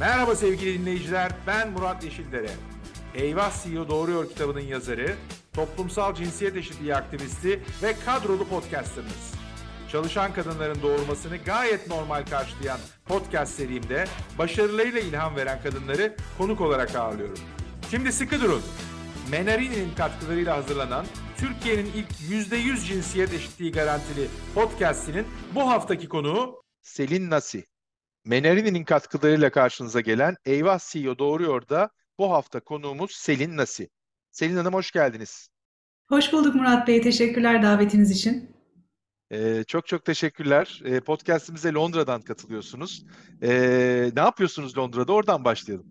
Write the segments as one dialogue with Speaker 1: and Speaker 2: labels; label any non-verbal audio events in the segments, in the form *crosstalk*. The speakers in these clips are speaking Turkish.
Speaker 1: Merhaba sevgili dinleyiciler, ben Murat Yeşildere. Eyvah CEO Doğruyor kitabının yazarı, toplumsal cinsiyet eşitliği aktivisti ve kadrolu podcasterınız. Çalışan kadınların doğurmasını gayet normal karşılayan podcast serimde başarılarıyla ilham veren kadınları konuk olarak ağırlıyorum. Şimdi sıkı durun. Menarini'nin katkılarıyla hazırlanan Türkiye'nin ilk %100 cinsiyet eşitliği garantili podcastinin bu haftaki konuğu Selin Nasi. Menarini'nin katkılarıyla karşınıza gelen Eyvah CEO Doğruyor da bu hafta konuğumuz Selin Nasi. Selin Hanım hoş geldiniz.
Speaker 2: Hoş bulduk Murat Bey. Teşekkürler davetiniz için.
Speaker 1: Ee, çok çok teşekkürler. Ee, podcastimize Londra'dan katılıyorsunuz. Ee, ne yapıyorsunuz Londra'da? Oradan başlayalım.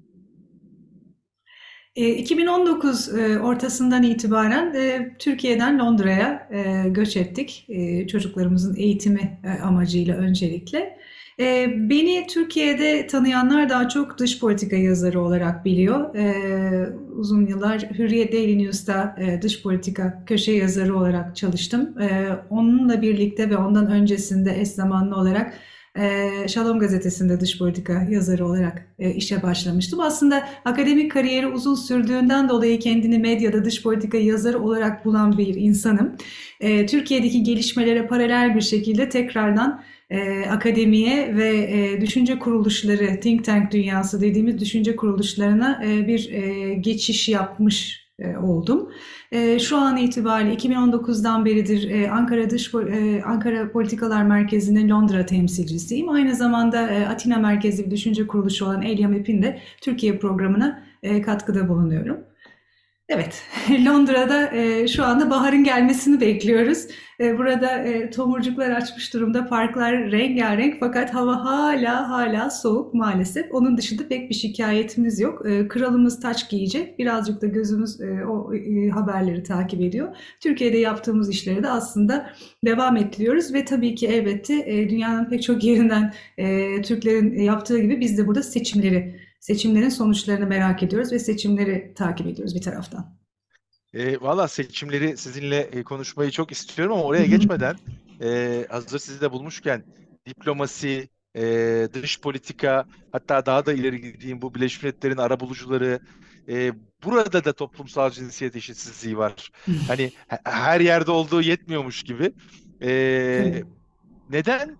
Speaker 2: 2019 ee, e, ortasından itibaren e, Türkiye'den Londra'ya e, göç ettik. Çocuklarımızın eğitimi amacıyla öncelikle. Beni Türkiye'de tanıyanlar daha çok dış politika yazarı olarak biliyor. Uzun yıllar Hürriyet Daily News'ta dış politika köşe yazarı olarak çalıştım. Onunla birlikte ve ondan öncesinde eş zamanlı olarak e, Şalom gazetesinde dış politika yazarı olarak e, işe başlamıştım. Aslında akademik kariyeri uzun sürdüğünden dolayı kendini medyada dış politika yazarı olarak bulan bir insanım. E, Türkiye'deki gelişmelere paralel bir şekilde tekrardan e, akademiye ve e, düşünce kuruluşları, think tank dünyası dediğimiz düşünce kuruluşlarına bir geçiş yapmış oldum. E, şu an itibariyle 2019'dan beridir e, Ankara Dış Ankara Politikalar Merkezi'nin Londra temsilcisiyim. Aynı zamanda Atina merkezli bir düşünce kuruluşu olan Elia MEP'in de Türkiye programına katkıda bulunuyorum. Evet, *laughs* Londra'da e, şu anda baharın gelmesini bekliyoruz. E, burada e, tomurcuklar açmış durumda, parklar rengarenk fakat hava hala hala soğuk maalesef. Onun dışında pek bir şikayetimiz yok. Kralımız taç giyecek, birazcık da gözümüz o haberleri takip ediyor. Türkiye'de yaptığımız işleri de aslında devam ettiriyoruz ve tabii ki elbette dünyanın pek çok yerinden Türklerin yaptığı gibi biz de burada seçimleri seçimlerin sonuçlarını merak ediyoruz ve seçimleri takip ediyoruz bir taraftan.
Speaker 1: E, Valla seçimleri sizinle e, konuşmayı çok istiyorum ama oraya geçmeden e, hazır sizi de bulmuşken diplomasi, e, dış politika hatta daha da ileri gideyim bu Birleşmiş Milletler'in arabulucuları e, burada da toplumsal cinsiyet eşitsizliği var. hani her yerde olduğu yetmiyormuş gibi. E, neden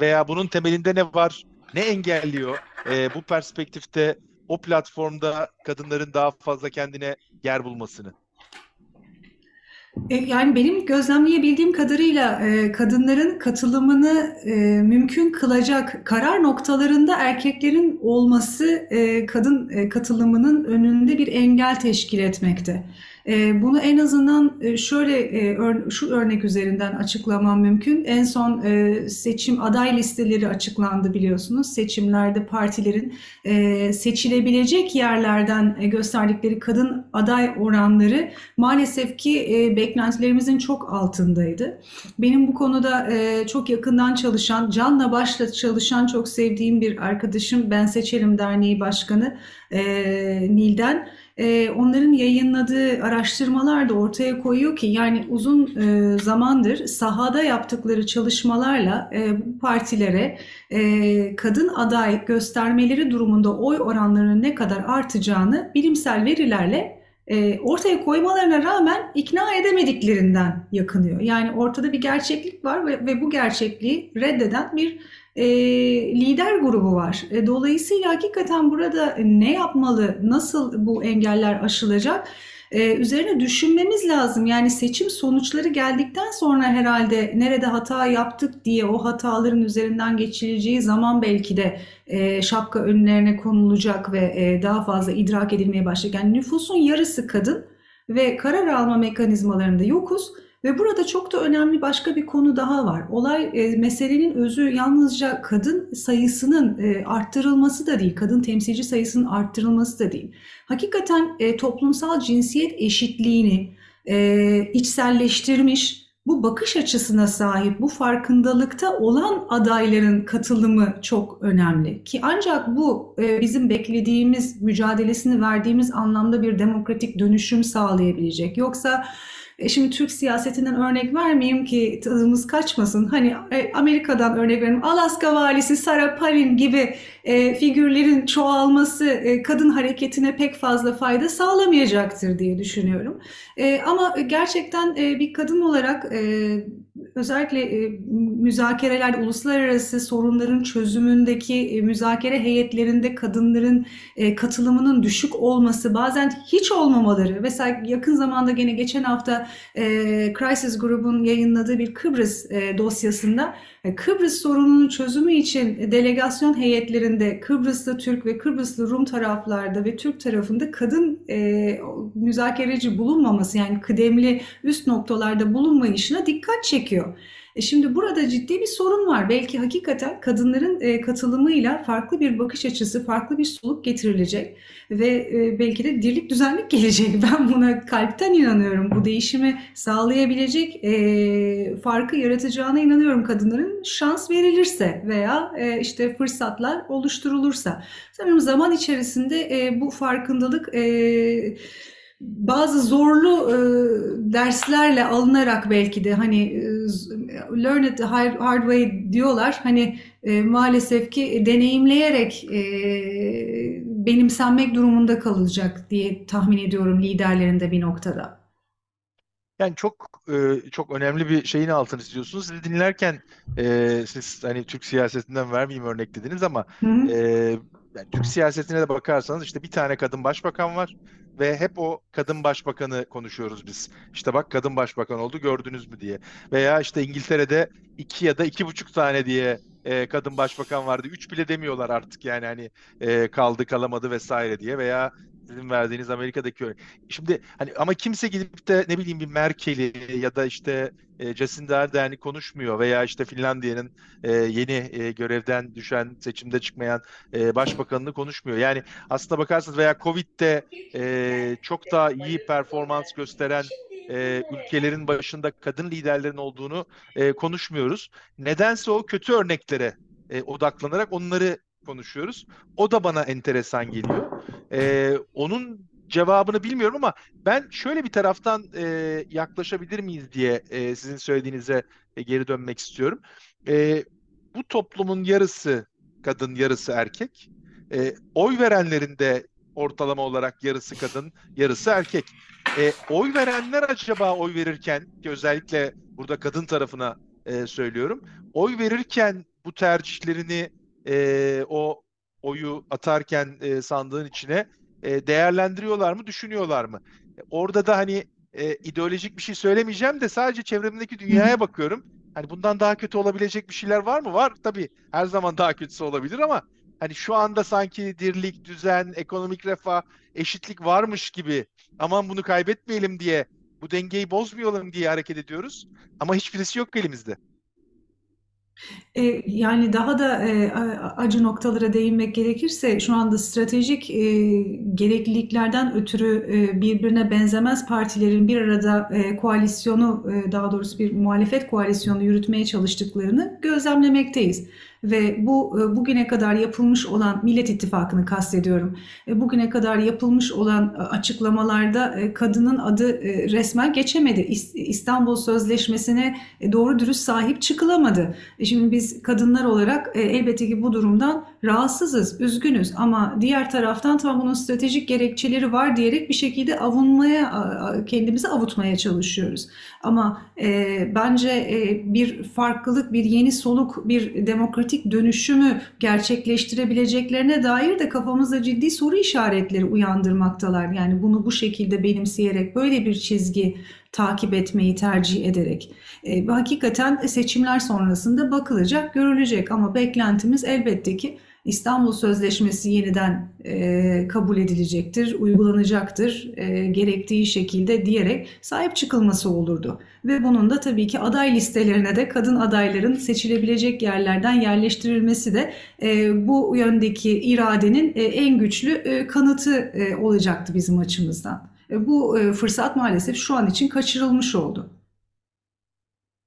Speaker 1: veya bunun temelinde ne var? Ne engelliyor? e, bu perspektifte o platformda kadınların daha fazla kendine yer bulmasını?
Speaker 2: E, yani benim gözlemleyebildiğim kadarıyla e, kadınların katılımını e, mümkün kılacak karar noktalarında erkeklerin olması kadın katılımının önünde bir engel teşkil etmekte. Ee, bunu en azından e, şöyle e, şu örnek üzerinden açıklamam mümkün. En son e, seçim aday listeleri açıklandı biliyorsunuz. Seçimlerde partilerin seçilebilecek yerlerden gösterdikleri kadın aday oranları maalesef ki beklentilerimizin çok altındaydı. Benim bu konuda çok yakından çalışan, canla başla çalışan çok sevdiğim bir arkadaşım Ben Seçelim Derneği Başkanı Nil'den e, onların yayınladığı araştırmalar da ortaya koyuyor ki yani uzun e, zamandır sahada yaptıkları çalışmalarla e, bu partilere e, kadın aday göstermeleri durumunda oy oranlarının ne kadar artacağını bilimsel verilerle ortaya koymalarına rağmen ikna edemediklerinden yakınıyor. Yani ortada bir gerçeklik var ve bu gerçekliği reddeden bir e, lider grubu var. E, dolayısıyla hakikaten burada ne yapmalı, nasıl bu engeller aşılacak? Ee, üzerine düşünmemiz lazım. Yani seçim sonuçları geldikten sonra herhalde nerede hata yaptık diye o hataların üzerinden geçileceği zaman belki de e, şapka önlerine konulacak ve e, daha fazla idrak edilmeye başlayacak. Yani nüfusun yarısı kadın ve karar alma mekanizmalarında yokuz. Ve burada çok da önemli başka bir konu daha var. Olay e, meselenin özü yalnızca kadın sayısının e, arttırılması da değil, kadın temsilci sayısının arttırılması da değil. Hakikaten e, toplumsal cinsiyet eşitliğini e, içselleştirmiş, bu bakış açısına sahip, bu farkındalıkta olan adayların katılımı çok önemli. Ki ancak bu e, bizim beklediğimiz, mücadelesini verdiğimiz anlamda bir demokratik dönüşüm sağlayabilecek. Yoksa E şimdi Türk siyasetinden örnek vermeyeyim ki tadımız kaçmasın. Hani e, Amerika'dan örnek vereyim. Alaska valisi Sarah Palin gibi e, figürlerin çoğalması e, kadın hareketine pek fazla fayda sağlamayacaktır diye düşünüyorum. E, ama gerçekten e, bir kadın olarak e, özellikle e, müzakerelerde uluslararası sorunların çözümündeki e, müzakere heyetlerinde kadınların e, katılımının düşük olması, bazen hiç olmamaları. Mesela yakın zamanda gene geçen hafta e, Crisis Group'un yayınladığı bir Kıbrıs e, dosyasında e, Kıbrıs sorununun çözümü için delegasyon heyetlerinde Kıbrıslı Türk ve Kıbrıslı Rum taraflarda ve Türk tarafında kadın e, müzakereci bulunmaması yani kıdemli üst noktalarda bulunmayışına dikkat çekiyor. E şimdi burada ciddi bir sorun var. Belki hakikaten kadınların e, katılımıyla farklı bir bakış açısı, farklı bir soluk getirilecek ve e, belki de dirlik düzenlik *laughs* gelecek. Ben buna kalpten inanıyorum. Bu değişimi sağlayabilecek farkı yaratacağına inanıyorum kadınların şans verilirse veya işte fırsatlar oluşturulursa. Sanırım zaman içerisinde bu farkındalık e, bazı zorlu e, derslerle alınarak belki de hani e, learn it the hard, hard way diyorlar. Hani e, maalesef ki deneyimleyerek e, benimsenmek durumunda kalacak diye tahmin ediyorum liderlerinde bir noktada.
Speaker 1: Yani çok e, çok önemli bir şeyin altını çiziyorsunuz. Sizi dinlerken e, siz hani Türk siyasetinden vermeyeyim örnek dediniz ama
Speaker 2: Hı hı.
Speaker 1: e, yani Türk siyasetine de bakarsanız işte bir tane kadın başbakan var ve hep o kadın başbakanı konuşuyoruz biz. İşte bak kadın başbakan oldu gördünüz mü diye. Veya işte İngiltere'de iki ya da iki buçuk tane diye e, kadın başbakan vardı. Üç bile demiyorlar artık yani hani e, kaldı kalamadı vesaire diye veya sizin verdiğiniz Amerika'daki örnek. Şimdi hani ama kimse gidip de ne bileyim bir Merkel'i ya da işte e, Jacinda Ardern'i konuşmuyor veya işte Finlandiya'nın e, yeni e, görevden düşen seçimde çıkmayan e, başbakanını konuşmuyor. Yani aslında bakarsanız veya Covid'de e, çok daha iyi performans gösteren e, ülkelerin başında kadın liderlerin olduğunu e, konuşmuyoruz. Nedense o kötü örneklere e, odaklanarak onları konuşuyoruz. O da bana enteresan geliyor. E, onun cevabını bilmiyorum ama ben şöyle bir taraftan e, yaklaşabilir miyiz diye e, sizin söylediğinize e, geri dönmek istiyorum. E, bu toplumun yarısı kadın, yarısı erkek. E, oy verenlerin de ortalama olarak yarısı kadın, yarısı erkek. E, oy verenler acaba oy verirken, ki özellikle burada kadın tarafına e, söylüyorum, oy verirken bu tercihlerini e, o oyu atarken e, sandığın içine e, değerlendiriyorlar mı, düşünüyorlar mı? Orada da hani e, ideolojik bir şey söylemeyeceğim de sadece çevremdeki dünyaya bakıyorum. Hani bundan daha kötü olabilecek bir şeyler var mı? Var tabii. Her zaman daha kötüsü olabilir ama hani şu anda sanki dirlik, düzen, ekonomik refah, eşitlik varmış gibi aman bunu kaybetmeyelim diye bu dengeyi bozmayalım diye hareket ediyoruz. Ama hiçbirisi yok elimizde.
Speaker 2: E, yani daha da e, acı noktalara değinmek gerekirse şu anda stratejik e, gerekliliklerden ötürü e, birbirine benzemez partilerin bir arada e, koalisyonu e, daha doğrusu bir muhalefet koalisyonu yürütmeye çalıştıklarını gözlemlemekteyiz. Ve bu e, bugüne kadar yapılmış olan Millet İttifakı'nı kastediyorum. E, bugüne kadar yapılmış olan e, açıklamalarda kadının adı resmen geçemedi. İstanbul Sözleşmesi'ne doğru dürüst sahip çıkılamadı. Şimdi biz kadınlar olarak elbette ki bu durumdan rahatsızız, üzgünüz ama diğer taraftan tam bunun stratejik gerekçeleri var diyerek bir şekilde avunmaya, kendimizi avutmaya çalışıyoruz. Ama bence bir farklılık, bir yeni soluk, bir demokratik dönüşümü gerçekleştirebileceklerine dair de kafamızda ciddi soru işaretleri uyandırmaktalar. Yani bunu bu şekilde benimseyerek böyle bir çizgi takip etmeyi tercih ederek. E, hakikaten seçimler sonrasında bakılacak, görülecek ama beklentimiz elbette ki İstanbul Sözleşmesi yeniden e, kabul edilecektir, uygulanacaktır e, gerektiği şekilde diyerek sahip çıkılması olurdu. Ve bunun da tabii ki aday listelerine de kadın adayların seçilebilecek yerlerden yerleştirilmesi de e, bu yöndeki iradenin e, en güçlü e, kanıtı e, olacaktı bizim açımızdan. E, bu e, fırsat maalesef şu an için kaçırılmış oldu.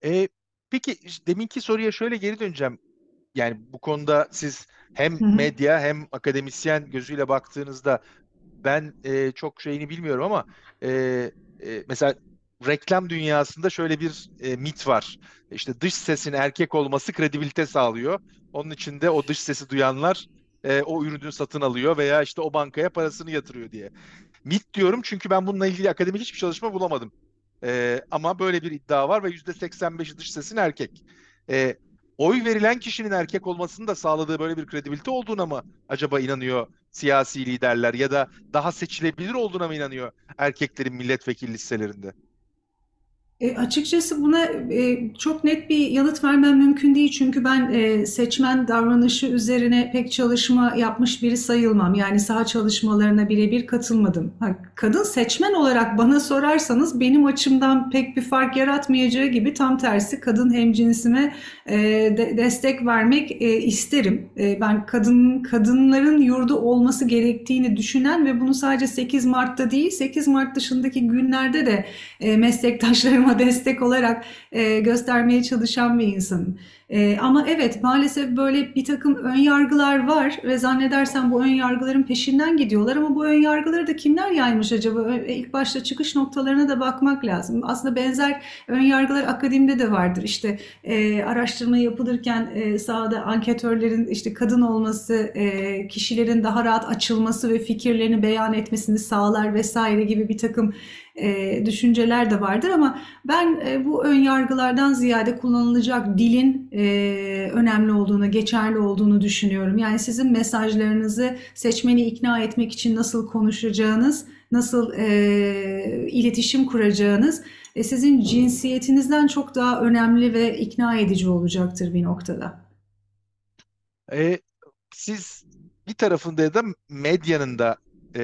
Speaker 1: E, peki deminki soruya şöyle geri döneceğim. Yani bu konuda siz hem medya hem akademisyen gözüyle baktığınızda ben e, çok şeyini bilmiyorum ama e, e, mesela reklam dünyasında şöyle bir e, mit var. İşte dış sesin erkek olması kredibilite sağlıyor. Onun için de o dış sesi duyanlar e, o ürünü satın alıyor veya işte o bankaya parasını yatırıyor diye. Mit diyorum çünkü ben bununla ilgili akademik hiçbir çalışma bulamadım. E, ama böyle bir iddia var ve %85'i dış sesin erkek. E, oy verilen kişinin erkek olmasının da sağladığı böyle bir kredibilite olduğuna mı acaba inanıyor siyasi liderler ya da daha seçilebilir olduğuna mı inanıyor erkeklerin milletvekili listelerinde?
Speaker 2: E, açıkçası buna e, çok net bir yanıt vermem mümkün değil çünkü ben e, seçmen davranışı üzerine pek çalışma yapmış biri sayılmam. Yani sağ çalışmalarına birebir katılmadım. Ha, kadın seçmen olarak bana sorarsanız benim açımdan pek bir fark yaratmayacağı gibi tam tersi kadın hemcinsime e, de, destek vermek e, isterim. E, ben kadın kadınların yurdu olması gerektiğini düşünen ve bunu sadece 8 Mart'ta değil 8 Mart dışındaki günlerde de e, meslektaşlarıma *laughs* destek olarak e, göstermeye çalışan bir insanım. E, ama evet maalesef böyle bir takım ön yargılar var ve zannedersem bu ön yargıların peşinden gidiyorlar ama bu ön yargıları da kimler yaymış acaba? E, ilk başta çıkış noktalarına da bakmak lazım. Aslında benzer ön yargılar akademide de vardır. İşte e, araştırma yapılırken e, sahada anketörlerin işte kadın olması, e, kişilerin daha rahat açılması ve fikirlerini beyan etmesini sağlar vesaire gibi bir takım e, düşünceler de vardır ama ben e, bu ön yargılardan ziyade kullanılacak dilin e, önemli olduğunu, geçerli olduğunu düşünüyorum. Yani sizin mesajlarınızı seçmeni ikna etmek için nasıl konuşacağınız, nasıl e, iletişim kuracağınız e, sizin cinsiyetinizden çok daha önemli ve ikna edici olacaktır bir noktada.
Speaker 1: E, siz bir tarafında ya da medyanın da e,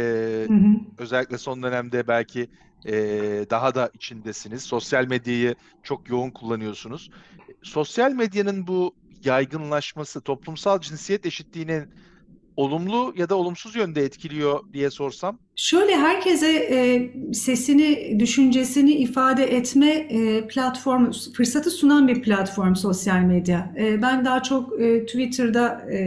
Speaker 1: hı hı. özellikle son dönemde belki e, daha da içindesiniz. Sosyal medyayı çok yoğun kullanıyorsunuz. Sosyal medyanın bu yaygınlaşması toplumsal cinsiyet eşitliğinin olumlu ya da olumsuz yönde etkiliyor diye sorsam?
Speaker 2: Şöyle herkese e, sesini, düşüncesini ifade etme e, platformu, fırsatı sunan bir platform sosyal medya. E, ben daha çok e, Twitter'da e,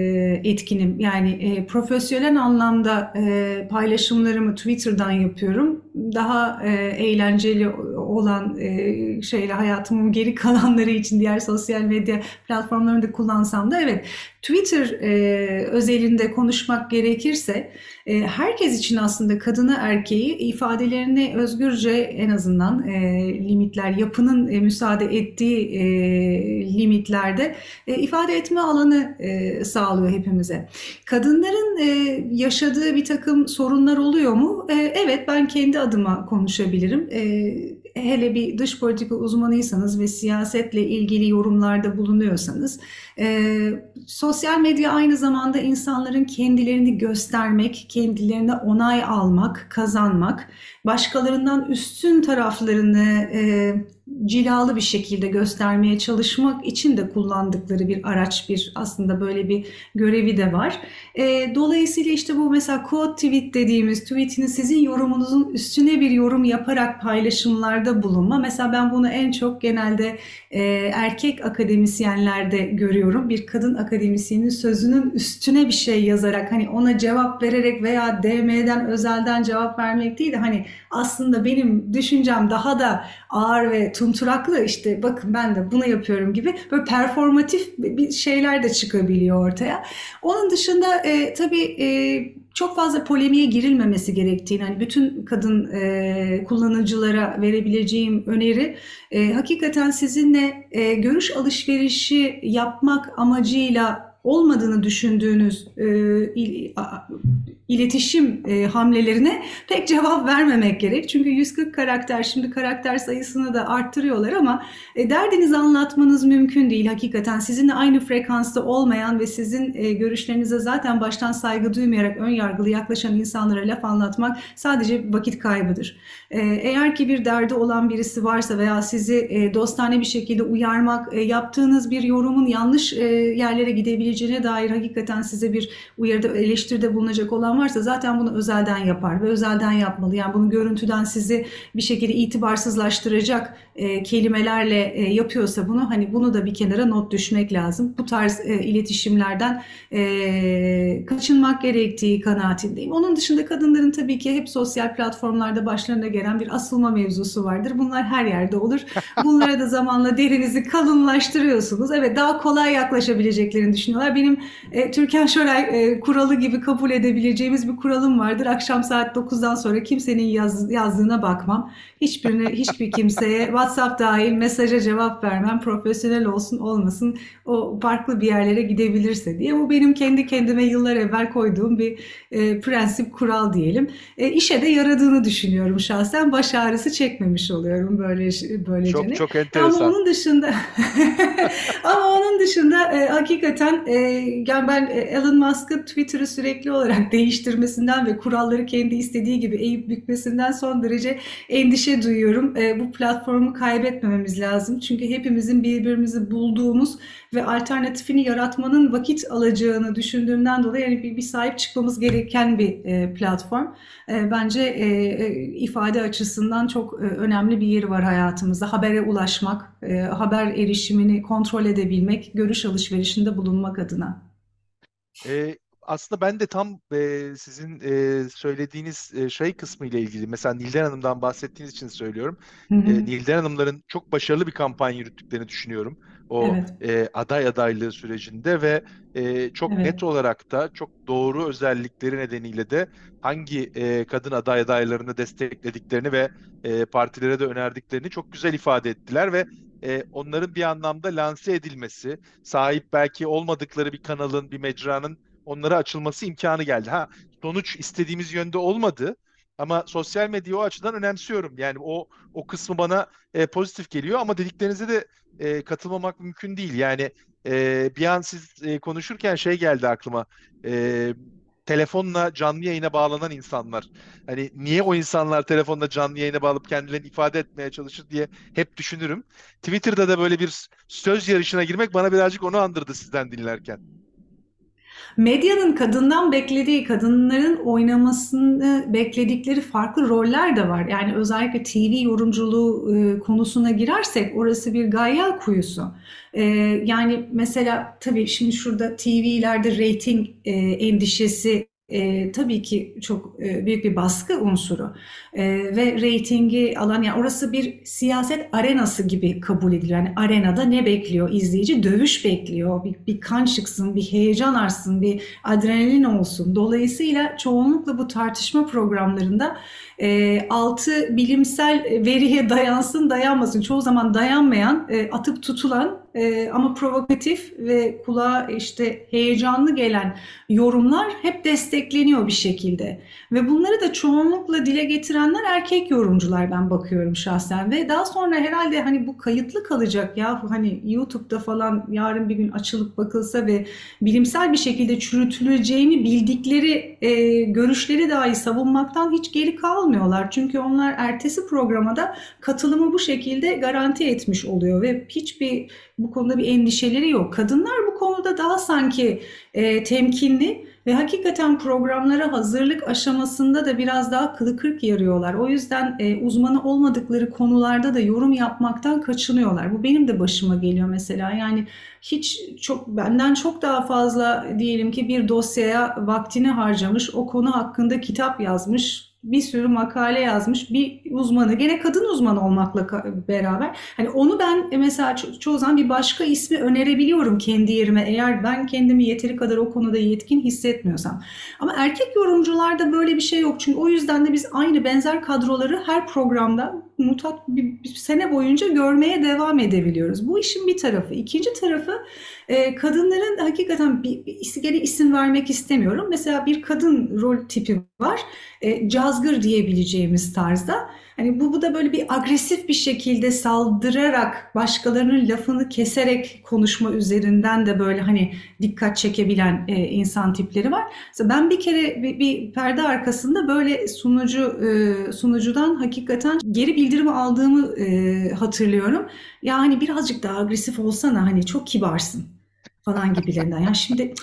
Speaker 2: etkinim. Yani e, profesyonel anlamda e, paylaşımlarımı Twitter'dan yapıyorum. Daha e, eğlenceli olan e, şeyle hayatımın geri *laughs* kalanları için diğer sosyal medya platformlarını da kullansam da evet Twitter e, özelinde konuşmak gerekirse e, herkes için aslında kadını erkeği ifadelerini özgürce en azından e, limitler yapının e, müsaade ettiği e, limitlerde e, ifade etme alanı e, sağlıyor hepimize. Kadınların e, yaşadığı bir takım sorunlar oluyor mu? E, evet ben kendi adıma konuşabilirim. E, hele bir dış politika uzmanıysanız ve siyasetle ilgili yorumlarda bulunuyorsanız e, sosyal medya aynı zamanda insanların kendilerini göstermek, kendilerine onay almak, kazanmak, başkalarından üstün taraflarını e, cilalı bir şekilde göstermeye çalışmak için de kullandıkları bir araç, bir aslında böyle bir görevi de var. E, dolayısıyla işte bu mesela quote tweet dediğimiz tweetini sizin yorumunuzun üstüne bir yorum yaparak paylaşımlarda bulunma. Mesela ben bunu en çok genelde e, erkek akademisyenlerde görüyorum. Bir kadın akademisyenin sözünün üstüne bir şey yazarak hani ona cevap vererek veya DM'den özelden cevap vermek değil de hani aslında benim düşüncem daha da ağır ve tunturaklı işte bakın ben de bunu yapıyorum gibi böyle performatif bir şeyler de çıkabiliyor ortaya. Onun dışında e, tabii e, çok fazla polemiğe girilmemesi gerektiğini, hani bütün kadın e, kullanıcılara verebileceğim öneri e, hakikaten sizinle e, görüş alışverişi yapmak amacıyla olmadığını düşündüğünüz e, il, a, iletişim e, hamlelerine pek cevap vermemek gerek. Çünkü 140 karakter şimdi karakter sayısını da arttırıyorlar ama e, derdinizi anlatmanız mümkün değil. Hakikaten sizinle aynı frekansta olmayan ve sizin e, görüşlerinize zaten baştan saygı duymayarak ön yargılı yaklaşan insanlara laf anlatmak sadece vakit kaybıdır. E, eğer ki bir derdi olan birisi varsa veya sizi e, dostane bir şekilde uyarmak, e, yaptığınız bir yorumun yanlış e, yerlere gidebileceğini geleceğine dair hakikaten size bir uyarıda eleştiride bulunacak olan varsa zaten bunu özelden yapar ve özelden yapmalı. Yani bunu görüntüden sizi bir şekilde itibarsızlaştıracak e, kelimelerle e, yapıyorsa bunu hani bunu da bir kenara not düşmek lazım. Bu tarz e, iletişimlerden e, kaçınmak gerektiği kanaatindeyim. Onun dışında kadınların tabii ki hep sosyal platformlarda başlarına gelen bir asılma mevzusu vardır. Bunlar her yerde olur. *laughs* Bunlara da zamanla derinizi kalınlaştırıyorsunuz. Evet daha kolay yaklaşabileceklerini düşünüyorlar. Benim e, Türkan Şoray e, kuralı gibi kabul edebileceğimiz bir kuralım vardır. Akşam saat 9'dan sonra kimsenin yaz, yazdığına bakmam. Hiçbirine, hiçbir kimseye WhatsApp dahil mesaja cevap vermem. Profesyonel olsun olmasın o farklı bir yerlere gidebilirse diye. Bu benim kendi kendime yıllar evvel koyduğum bir e, prensip kural diyelim. E, işe de yaradığını düşünüyorum şahsen. Baş ağrısı çekmemiş oluyorum böyle böylece.
Speaker 1: Çok çok enteresan.
Speaker 2: Ama onun dışında *laughs* ama onun dışında e, hakikaten e, yani ben e, Elon Musk'ın Twitter'ı sürekli olarak değiştirmesinden ve kuralları kendi istediği gibi eğip bükmesinden son derece endişe duyuyorum. E, bu platformu kaybetmememiz lazım. Çünkü hepimizin birbirimizi bulduğumuz ve alternatifini yaratmanın vakit alacağını düşündüğümden dolayı yani bir, bir sahip çıkmamız gereken bir e, platform. E, bence e, e, ifade açısından çok e, önemli bir yeri var hayatımızda. Habere ulaşmak, e, haber erişimini kontrol edebilmek, görüş alışverişinde bulunmak adına.
Speaker 1: E, aslında ben de tam e, sizin e, söylediğiniz e, şey kısmı ile ilgili mesela Nilden Hanım'dan bahsettiğiniz için söylüyorum. Hı hı. E, Nilden Hanımların çok başarılı bir kampanya yürüttüklerini düşünüyorum. O evet. e, aday adaylığı sürecinde ve e, çok evet. net olarak da çok doğru özellikleri nedeniyle de hangi e, kadın aday adaylarını desteklediklerini ve e, partilere de önerdiklerini çok güzel ifade ettiler ve e, onların bir anlamda lanse edilmesi, sahip belki olmadıkları bir kanalın, bir mecranın onlara açılması imkanı geldi. Ha sonuç istediğimiz yönde olmadı ama sosyal medyayı o açıdan önemsiyorum. Yani o o kısmı bana e, pozitif geliyor ama dediklerinize de e, katılmamak mümkün değil. Yani e, bir an siz e, konuşurken şey geldi aklıma. E, telefonla canlı yayına bağlanan insanlar. Hani niye o insanlar telefonla canlı yayına bağlıp kendilerini ifade etmeye çalışır diye hep düşünürüm. Twitter'da da böyle bir söz yarışına girmek bana birazcık onu andırdı sizden dinlerken.
Speaker 2: Medyanın kadından beklediği, kadınların oynamasını bekledikleri farklı roller de var. Yani özellikle TV yorumculuğu e, konusuna girersek orası bir gayyal kuyusu. E, yani mesela tabii şimdi şurada TV'lerde rating e, endişesi e, tabii ki çok e, büyük bir baskı unsuru e, ve reytingi alan yani orası bir siyaset arenası gibi kabul ediliyor. Yani arenada ne bekliyor izleyici? Dövüş bekliyor. Bir, bir kan çıksın, bir heyecan artsın, bir adrenalin olsun. Dolayısıyla çoğunlukla bu tartışma programlarında e, altı bilimsel veriye dayansın dayanmasın. Çoğu zaman dayanmayan, e, atıp tutulan e, ama provokatif ve kulağa işte heyecanlı gelen yorumlar hep destekleniyor bir şekilde. Ve bunları da çoğunlukla dile getirenler erkek yorumcular ben bakıyorum şahsen. Ve daha sonra herhalde hani bu kayıtlı kalacak ya hani YouTube'da falan yarın bir gün açılıp bakılsa ve bilimsel bir şekilde çürütüleceğini bildikleri e, görüşleri dahi savunmaktan hiç geri kalmıyorlar. Çünkü onlar ertesi programa katılımı bu şekilde garanti etmiş oluyor ve hiçbir bu konuda bir endişeleri yok. Kadınlar bu konuda daha sanki e, temkinli ve hakikaten programlara hazırlık aşamasında da biraz daha kılı kırk yarıyorlar. O yüzden e, uzmanı olmadıkları konularda da yorum yapmaktan kaçınıyorlar. Bu benim de başıma geliyor mesela. Yani hiç çok benden çok daha fazla diyelim ki bir dosyaya vaktini harcamış, o konu hakkında kitap yazmış, bir sürü makale yazmış bir uzmanı gene kadın uzman olmakla beraber hani onu ben e, mesela ço- çoğu zaman bir başka ismi önerebiliyorum kendi yerime eğer ben kendimi yeteri kadar o konuda yetkin hissetmiyorsam. Ama erkek yorumcularda böyle bir şey yok çünkü o yüzden de biz aynı benzer kadroları her programda mutat bir, bir sene boyunca görmeye devam edebiliyoruz. Bu işin bir tarafı. İkinci tarafı e, kadınların hakikaten bir, bir gene isim vermek istemiyorum. Mesela bir kadın rol tipi var. E, cazgır diyebileceğimiz tarzda. Hani bu, bu da böyle bir agresif bir şekilde saldırarak başkalarının lafını keserek konuşma üzerinden de böyle hani dikkat çekebilen e, insan tipleri var. Mesela ben bir kere bir, bir perde arkasında böyle sunucu e, sunucudan hakikaten geri bildirimi aldığımı e, hatırlıyorum. Yani birazcık daha agresif olsana hani çok kibarsın falan gibilerinden. Yani şimdi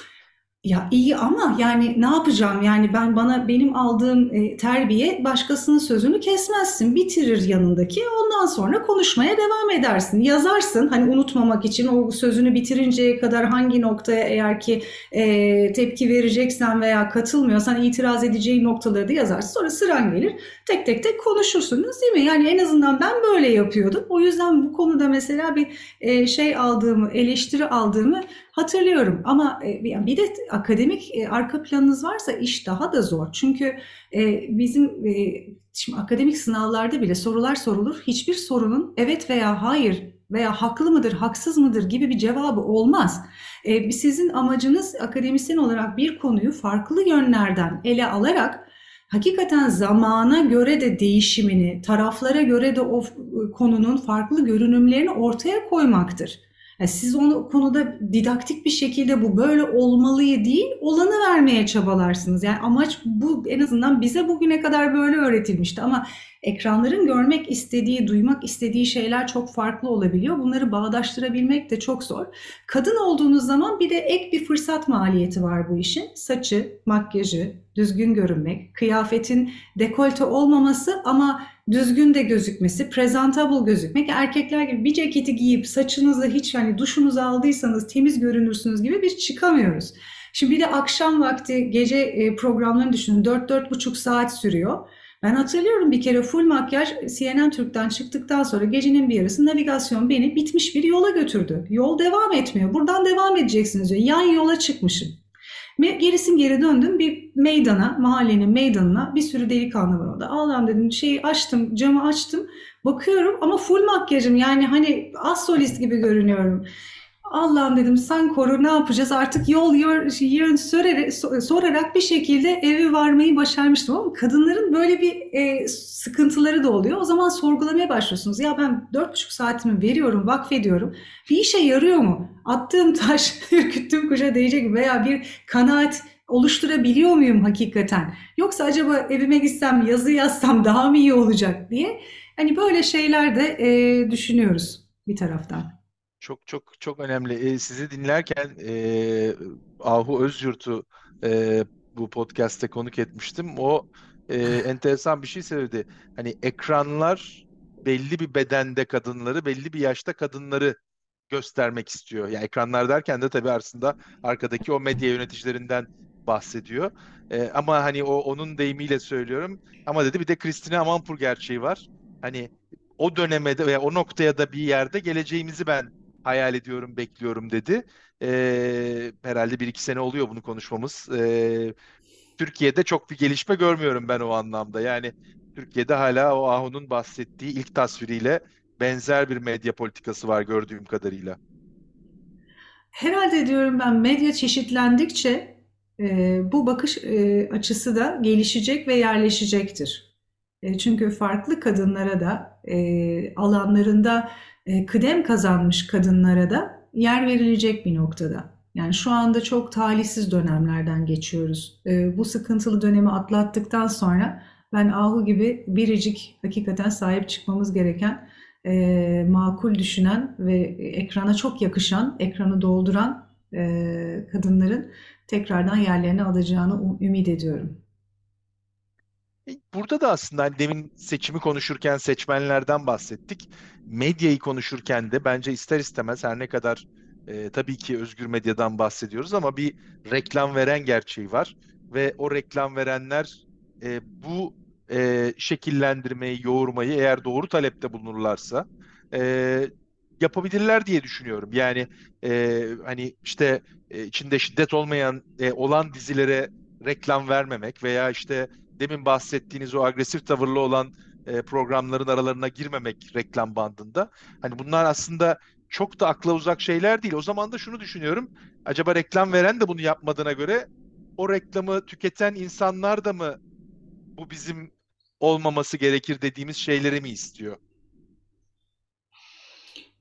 Speaker 2: ya iyi ama yani ne yapacağım? Yani ben bana benim aldığım e, terbiye başkasının sözünü kesmezsin, bitirir yanındaki. Ondan sonra konuşmaya devam edersin. Yazarsın hani unutmamak için o sözünü bitirinceye kadar hangi noktaya eğer ki e, tepki vereceksen veya katılmıyorsan itiraz edeceğin noktaları da yazarsın. Sonra sıran gelir. Tek tek tek konuşursunuz değil mi? Yani en azından ben böyle yapıyordum. O yüzden bu konuda mesela bir e, şey aldığımı, eleştiri aldığımı hatırlıyorum. Ama e, bir de akademik e, arka planınız varsa iş daha da zor. Çünkü e, bizim şimdi akademik sınavlarda bile sorular sorulur. Hiçbir sorunun evet veya hayır veya haklı mıdır, haksız mıdır gibi bir cevabı olmaz. Sizin amacınız akademisyen olarak bir konuyu farklı yönlerden ele alarak hakikaten zamana göre de değişimini, taraflara göre de o konunun farklı görünümlerini ortaya koymaktır. Yani siz onu konuda didaktik bir şekilde bu böyle olmalıyı değil, olanı vermeye çabalarsınız. Yani amaç bu en azından bize bugüne kadar böyle öğretilmişti ama ekranların görmek istediği, duymak istediği şeyler çok farklı olabiliyor. Bunları bağdaştırabilmek de çok zor. Kadın olduğunuz zaman bir de ek bir fırsat maliyeti var bu işin. Saçı, makyajı, düzgün görünmek, kıyafetin dekolte olmaması ama düzgün de gözükmesi, presentable gözükmek. Erkekler gibi bir ceketi giyip saçınızı hiç hani duşunuzu aldıysanız temiz görünürsünüz gibi biz çıkamıyoruz. Şimdi bir de akşam vakti gece e, programlarını düşünün. 4-4,5 saat sürüyor. Ben hatırlıyorum bir kere full makyaj CNN Türk'ten çıktıktan sonra gecenin bir yarısı navigasyon beni bitmiş bir yola götürdü. Yol devam etmiyor. Buradan devam edeceksiniz diyor. Yan yola çıkmışım. Gerisin geri döndüm bir meydana, mahallenin meydanına bir sürü delikanlı var orada. Allah'ım dedim şeyi açtım, camı açtım. Bakıyorum ama full makyajım yani hani az solist gibi görünüyorum. Allah'ım dedim sen koru ne yapacağız artık yol yön sorarak, bir şekilde eve varmayı başarmıştım ama kadınların böyle bir e, sıkıntıları da oluyor. O zaman sorgulamaya başlıyorsunuz. Ya ben dört buçuk saatimi veriyorum, vakfediyorum. Bir işe yarıyor mu? Attığım taş *laughs* ürküttüğüm kuşa değecek veya bir kanaat oluşturabiliyor muyum hakikaten? Yoksa acaba evime gitsem yazı yazsam daha mı iyi olacak diye. Hani böyle şeyler de e, düşünüyoruz bir taraftan.
Speaker 1: Çok çok çok önemli. E, sizi dinlerken e, Ahu Özyurt'u e, bu podcast'te konuk etmiştim. O e, *laughs* enteresan bir şey söyledi. Hani ekranlar belli bir bedende kadınları, belli bir yaşta kadınları göstermek istiyor. Yani ekranlar derken de tabii aslında arkadaki o medya yöneticilerinden bahsediyor. E, ama hani o onun deyimiyle söylüyorum. Ama dedi bir de Christina Amanpour gerçeği var. Hani o döneme de veya o noktaya da bir yerde geleceğimizi ben hayal ediyorum, bekliyorum dedi. E, herhalde bir iki sene oluyor bunu konuşmamız. E, Türkiye'de çok bir gelişme görmüyorum ben o anlamda. Yani Türkiye'de hala o Ahu'nun bahsettiği ilk tasviriyle benzer bir medya politikası var gördüğüm kadarıyla.
Speaker 2: Herhalde diyorum ben medya çeşitlendikçe e, bu bakış e, açısı da gelişecek ve yerleşecektir. E, çünkü farklı kadınlara da e, alanlarında kıdem kazanmış kadınlara da yer verilecek bir noktada. Yani şu anda çok talihsiz dönemlerden geçiyoruz. E, bu sıkıntılı dönemi atlattıktan sonra ben Ahu gibi biricik hakikaten sahip çıkmamız gereken e, makul düşünen ve ekrana çok yakışan, ekranı dolduran e, kadınların tekrardan yerlerini alacağını ümit ediyorum.
Speaker 1: Burada da aslında hani demin seçimi konuşurken seçmenlerden bahsettik. Medyayı konuşurken de bence ister istemez her ne kadar e, tabii ki özgür medyadan bahsediyoruz ama bir reklam veren gerçeği var. Ve o reklam verenler e, bu e, şekillendirmeyi, yoğurmayı eğer doğru talepte bulunurlarsa e, yapabilirler diye düşünüyorum. Yani e, hani işte e, içinde şiddet olmayan e, olan dizilere reklam vermemek veya işte demin bahsettiğiniz o agresif tavırlı olan e, programların aralarına girmemek reklam bandında. Hani bunlar aslında çok da akla uzak şeyler değil. O zaman da şunu düşünüyorum. Acaba reklam veren de bunu yapmadığına göre o reklamı tüketen insanlar da mı bu bizim olmaması gerekir dediğimiz şeyleri mi istiyor?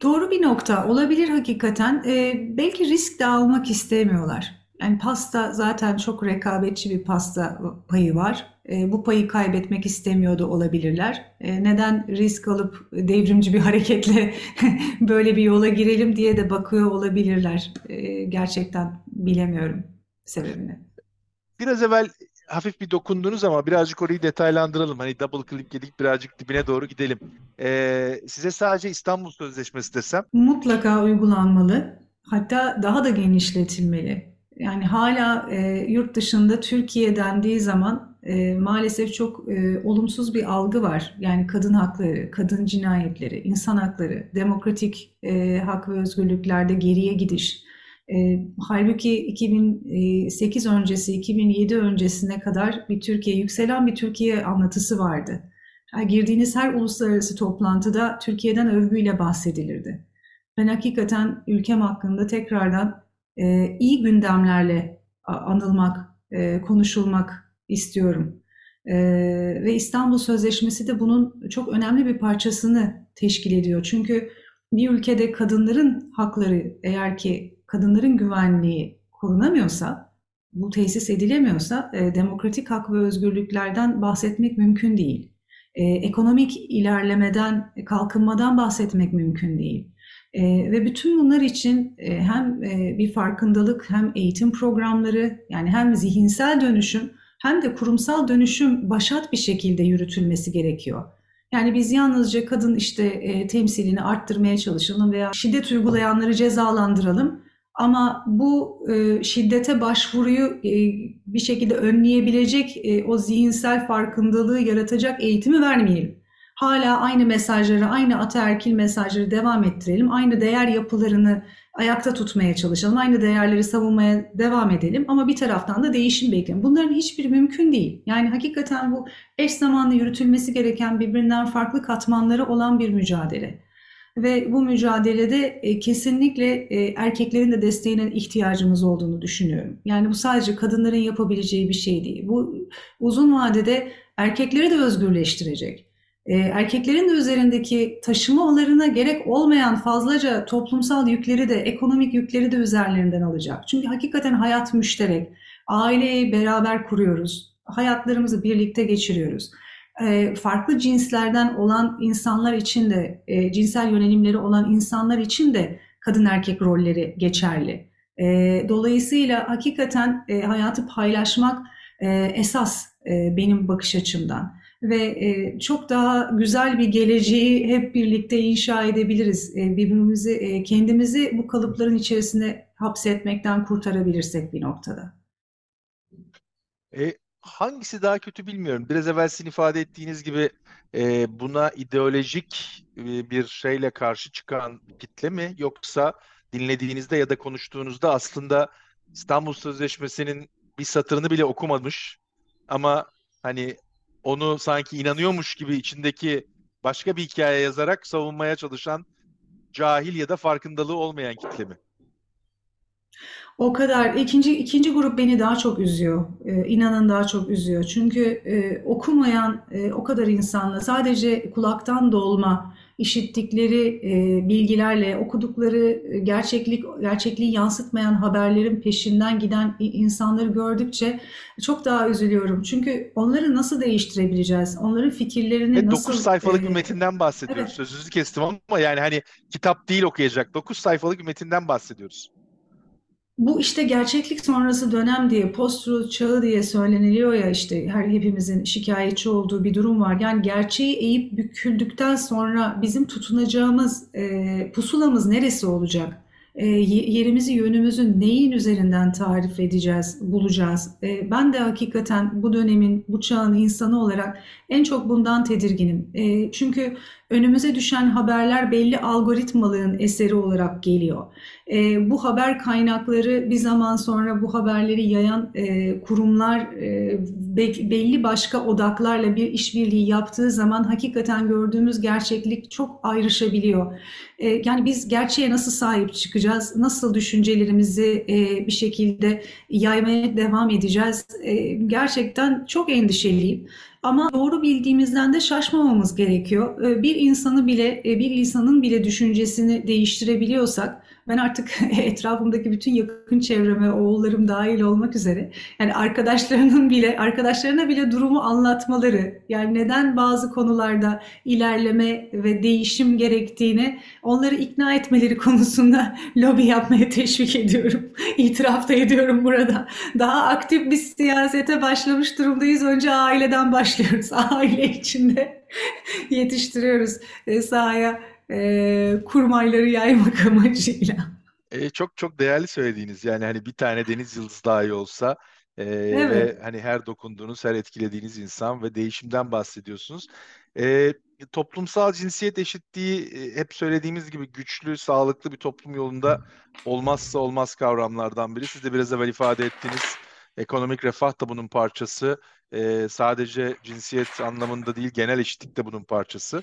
Speaker 2: Doğru bir nokta olabilir hakikaten. Ee, belki risk de almak istemiyorlar. Yani pasta zaten çok rekabetçi bir pasta payı var. E, bu payı kaybetmek istemiyor da olabilirler. E, neden risk alıp devrimci bir *laughs* hareketle *laughs* böyle bir yola girelim diye de bakıyor olabilirler. E, gerçekten bilemiyorum sebebini.
Speaker 1: Biraz evvel hafif bir dokundunuz ama birazcık orayı detaylandıralım. Hani double click yedik birazcık dibine doğru gidelim. Ee, size sadece İstanbul Sözleşmesi desem?
Speaker 2: Mutlaka uygulanmalı. Hatta daha da genişletilmeli. Yani hala e, yurt dışında Türkiye dendiği zaman e, maalesef çok e, olumsuz bir algı var. Yani kadın hakları, kadın cinayetleri, insan hakları, demokratik e, hak ve özgürlüklerde geriye gidiş. E, halbuki 2008 öncesi, 2007 öncesine kadar bir Türkiye, yükselen bir Türkiye anlatısı vardı. Yani girdiğiniz her uluslararası toplantıda Türkiye'den övgüyle bahsedilirdi. Ben hakikaten ülkem hakkında tekrardan e, iyi gündemlerle anılmak, e, konuşulmak istiyorum. E, ve İstanbul Sözleşmesi de bunun çok önemli bir parçasını teşkil ediyor. Çünkü bir ülkede kadınların hakları eğer ki kadınların güvenliği korunamıyorsa, bu tesis edilemiyorsa e, demokratik hak ve özgürlüklerden bahsetmek mümkün değil. Ekonomik ilerlemeden, kalkınmadan bahsetmek mümkün değil. E, ve bütün bunlar için e, hem e, bir farkındalık hem eğitim programları yani hem zihinsel dönüşüm hem de kurumsal dönüşüm başat bir şekilde yürütülmesi gerekiyor. Yani biz yalnızca kadın işte e, temsilini arttırmaya çalışalım veya şiddet uygulayanları cezalandıralım. Ama bu e, şiddete başvuruyu e, bir şekilde önleyebilecek e, o zihinsel farkındalığı yaratacak eğitimi vermeyelim. Hala aynı mesajları, aynı ataerkil mesajları devam ettirelim. Aynı değer yapılarını ayakta tutmaya çalışalım. Aynı değerleri savunmaya devam edelim. Ama bir taraftan da değişim bekleyelim. Bunların hiçbiri mümkün değil. Yani hakikaten bu eş zamanlı yürütülmesi gereken birbirinden farklı katmanları olan bir mücadele. Ve bu mücadelede e, kesinlikle e, erkeklerin de desteğine ihtiyacımız olduğunu düşünüyorum. Yani bu sadece kadınların yapabileceği bir şey değil. Bu uzun vadede erkekleri de özgürleştirecek e, erkeklerin de üzerindeki taşımalarına gerek olmayan fazlaca toplumsal yükleri de ekonomik yükleri de üzerlerinden alacak. Çünkü hakikaten hayat müşterek. Aileyi beraber kuruyoruz. Hayatlarımızı birlikte geçiriyoruz. E, farklı cinslerden olan insanlar için de, e, cinsel yönelimleri olan insanlar için de kadın erkek rolleri geçerli. E, dolayısıyla hakikaten e, hayatı paylaşmak e, esas benim bakış açımdan ve e, çok daha güzel bir geleceği hep birlikte inşa edebiliriz. E, birbirimizi, e, kendimizi bu kalıpların içerisine hapsetmekten kurtarabilirsek bir noktada.
Speaker 1: E, hangisi daha kötü bilmiyorum. Biraz evvel sizin ifade ettiğiniz gibi e, buna ideolojik e, bir şeyle karşı çıkan kitle mi yoksa dinlediğinizde ya da konuştuğunuzda aslında İstanbul Sözleşmesi'nin bir satırını bile okumamış ama hani onu sanki inanıyormuş gibi içindeki başka bir hikaye yazarak savunmaya çalışan cahil ya da farkındalığı olmayan kitle mi?
Speaker 2: O kadar. İkinci, ikinci grup beni daha çok üzüyor. Ee, inanın daha çok üzüyor. Çünkü e, okumayan e, o kadar insanla sadece kulaktan dolma işittikleri e, bilgilerle, okudukları e, gerçeklik gerçekliği yansıtmayan haberlerin peşinden giden insanları gördükçe çok daha üzülüyorum. Çünkü onları nasıl değiştirebileceğiz? Onların fikirlerini
Speaker 1: Ve
Speaker 2: nasıl...
Speaker 1: 9 sayfalık bir metinden bahsediyoruz. Evet. Sözünüzü kestim ama yani hani kitap değil okuyacak. 9 sayfalık bir metinden bahsediyoruz.
Speaker 2: Bu işte gerçeklik sonrası dönem diye, post çağı diye söyleniliyor ya işte her hepimizin şikayetçi olduğu bir durum var. Yani gerçeği eğip büküldükten sonra bizim tutunacağımız e, pusulamız neresi olacak? E, yerimizi, yönümüzü neyin üzerinden tarif edeceğiz, bulacağız? E, ben de hakikaten bu dönemin, bu çağın insanı olarak en çok bundan tedirginim. E, çünkü önümüze düşen haberler belli algoritmalığın eseri olarak geliyor. E, bu haber kaynakları bir zaman sonra bu haberleri yayan e, kurumlar e, be, belli başka odaklarla bir işbirliği yaptığı zaman hakikaten gördüğümüz gerçeklik çok ayrışabiliyor. E, yani biz gerçeğe nasıl sahip çıkacağız, nasıl düşüncelerimizi e, bir şekilde yaymaya devam edeceğiz e, gerçekten çok endişeliyim. Ama doğru bildiğimizden de şaşmamamız gerekiyor. Bir insanı bile, bir insanın bile düşüncesini değiştirebiliyorsak ben artık *laughs* etrafımdaki bütün yakın çevreme, oğullarım dahil olmak üzere yani arkadaşlarının *laughs* bile arkadaşlarına bile durumu anlatmaları yani neden bazı konularda ilerleme ve değişim gerektiğini onları ikna etmeleri *laughs* konusunda lobi yapmaya teşvik ediyorum. İtiraf da ediyorum burada. Daha aktif bir siyasete başlamış durumdayız. Önce aileden başlıyoruz. Aile içinde yetiştiriyoruz e, sahaya e, kurmayları yaymak *laughs* amacıyla.
Speaker 1: E, çok çok değerli söylediğiniz yani hani bir tane deniz yıldızı dahi olsa e,
Speaker 2: Evet.
Speaker 1: ve hani her dokunduğunuz, her etkilediğiniz insan ve değişimden bahsediyorsunuz. E, toplumsal cinsiyet eşitliği hep söylediğimiz gibi güçlü, sağlıklı bir toplum yolunda olmazsa olmaz kavramlardan biri. Siz de biraz evvel ifade ettiğiniz ekonomik refah da bunun parçası. E, sadece cinsiyet anlamında değil, genel eşitlik de bunun parçası.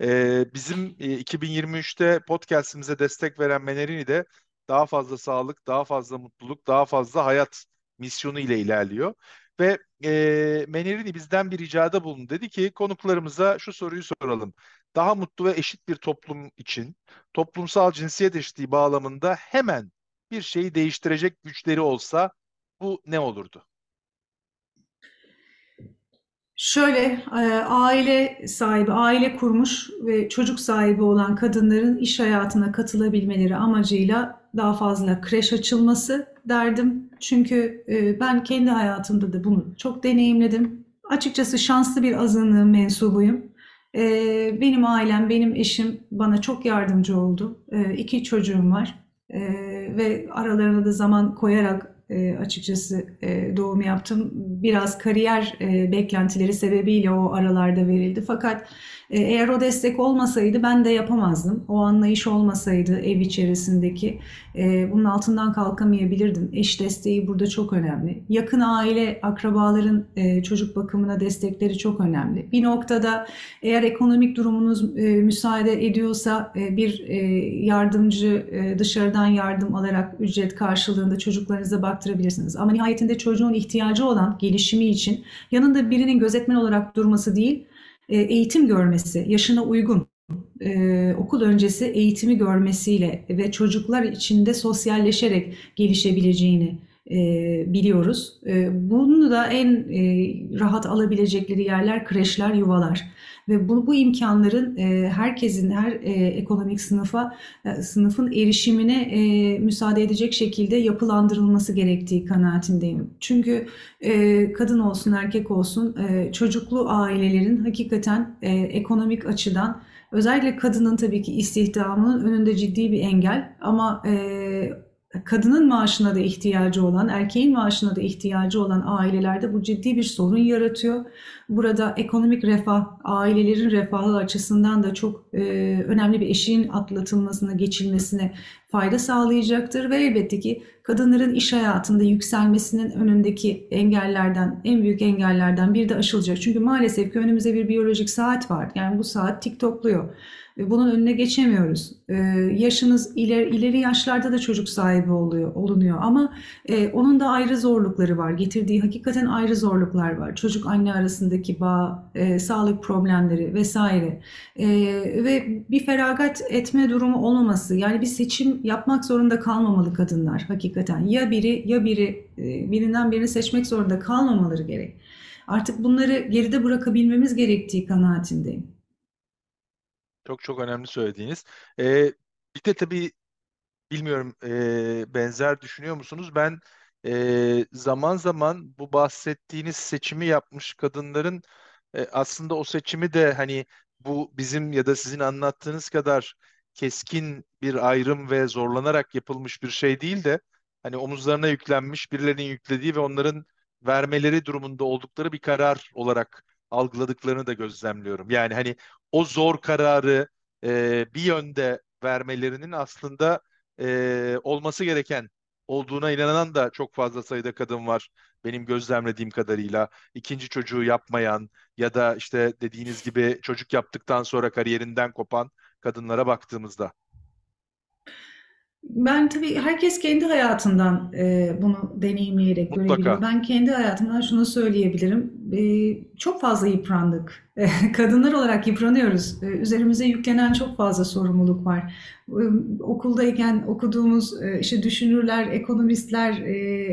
Speaker 1: E, bizim e, 2023'te podcast'imize destek veren Menerini de daha fazla sağlık, daha fazla mutluluk, daha fazla hayat misyonu ile ilerliyor. Ve e, Menerini bizden bir ricada bulundu. Dedi ki konuklarımıza şu soruyu soralım. Daha mutlu ve eşit bir toplum için toplumsal cinsiyet eşitliği bağlamında hemen bir şeyi değiştirecek güçleri olsa bu ne olurdu?
Speaker 2: Şöyle, e, aile sahibi, aile kurmuş ve çocuk sahibi olan kadınların iş hayatına katılabilmeleri amacıyla daha fazla kreş açılması derdim. Çünkü e, ben kendi hayatımda da bunu çok deneyimledim. Açıkçası şanslı bir azınlığın mensubuyum. E, benim ailem, benim eşim bana çok yardımcı oldu. İki çocuğum var ve aralarına da zaman koyarak e, açıkçası e, doğum yaptım. Biraz kariyer e, beklentileri sebebiyle o aralarda verildi. Fakat e, eğer o destek olmasaydı ben de yapamazdım. O anlayış olmasaydı ev içerisindeki e, bunun altından kalkamayabilirdim. Eş desteği burada çok önemli. Yakın aile, akrabaların e, çocuk bakımına destekleri çok önemli. Bir noktada eğer ekonomik durumunuz e, müsaade ediyorsa e, bir e, yardımcı e, dışarıdan yardım alarak ücret karşılığında çocuklarınıza baktırabilirsiniz. Ama nihayetinde çocuğun ihtiyacı olan gelişimi için yanında birinin gözetmen olarak durması değil, e, eğitim görmesi, yaşına uygun, e, okul öncesi eğitimi görmesiyle ve çocuklar içinde sosyalleşerek gelişebileceğini e, biliyoruz. bunu da en rahat alabilecekleri yerler kreşler, yuvalar ve bu, bu imkanların e, herkesin her e, ekonomik sınıfa e, sınıfın erişimine e, müsaade edecek şekilde yapılandırılması gerektiği kanaatindeyim. Çünkü e, kadın olsun erkek olsun e, çocuklu ailelerin hakikaten e, ekonomik açıdan özellikle kadının tabii ki istihdamının önünde ciddi bir engel ama e, kadının maaşına da ihtiyacı olan, erkeğin maaşına da ihtiyacı olan ailelerde bu ciddi bir sorun yaratıyor. Burada ekonomik refah, ailelerin refahı açısından da çok e, önemli bir eşiğin atlatılmasına, geçilmesine fayda sağlayacaktır ve elbette ki kadınların iş hayatında yükselmesinin önündeki engellerden, en büyük engellerden biri de aşılacak. Çünkü maalesef ki önümüzde bir biyolojik saat var. Yani bu saat TikTokluyor. Bunun önüne geçemiyoruz. Ee, yaşınız ileri, ileri yaşlarda da çocuk sahibi oluyor, olunuyor ama e, onun da ayrı zorlukları var. Getirdiği hakikaten ayrı zorluklar var. Çocuk anne arasındaki bağ, e, sağlık problemleri vesaire. E, ve bir feragat etme durumu olmaması. Yani bir seçim yapmak zorunda kalmamalı kadınlar hakikaten. Ya biri ya biri e, birinden birini seçmek zorunda kalmamaları gerek. Artık bunları geride bırakabilmemiz gerektiği kanaatindeyim.
Speaker 1: Çok çok önemli söylediğiniz. Ee, bir de tabii bilmiyorum e, benzer düşünüyor musunuz? Ben e, zaman zaman bu bahsettiğiniz seçimi yapmış kadınların e, aslında o seçimi de hani bu bizim ya da sizin anlattığınız kadar keskin bir ayrım ve zorlanarak yapılmış bir şey değil de hani omuzlarına yüklenmiş birilerinin yüklediği ve onların vermeleri durumunda oldukları bir karar olarak algıladıklarını da gözlemliyorum. Yani hani o zor kararı e, bir yönde vermelerinin aslında e, olması gereken olduğuna inanan da çok fazla sayıda kadın var. Benim gözlemlediğim kadarıyla ikinci çocuğu yapmayan ya da işte dediğiniz gibi çocuk yaptıktan sonra kariyerinden kopan kadınlara baktığımızda.
Speaker 2: Ben tabii herkes kendi hayatından e, bunu deneyimleyerek
Speaker 1: Mutlaka.
Speaker 2: görebiliyor. Ben kendi hayatımdan şunu söyleyebilirim. çok fazla yıprandık. *laughs* Kadınlar olarak yıpranıyoruz. Üzerimize yüklenen çok fazla sorumluluk var. Okuldayken okuduğumuz işte düşünürler, ekonomistler,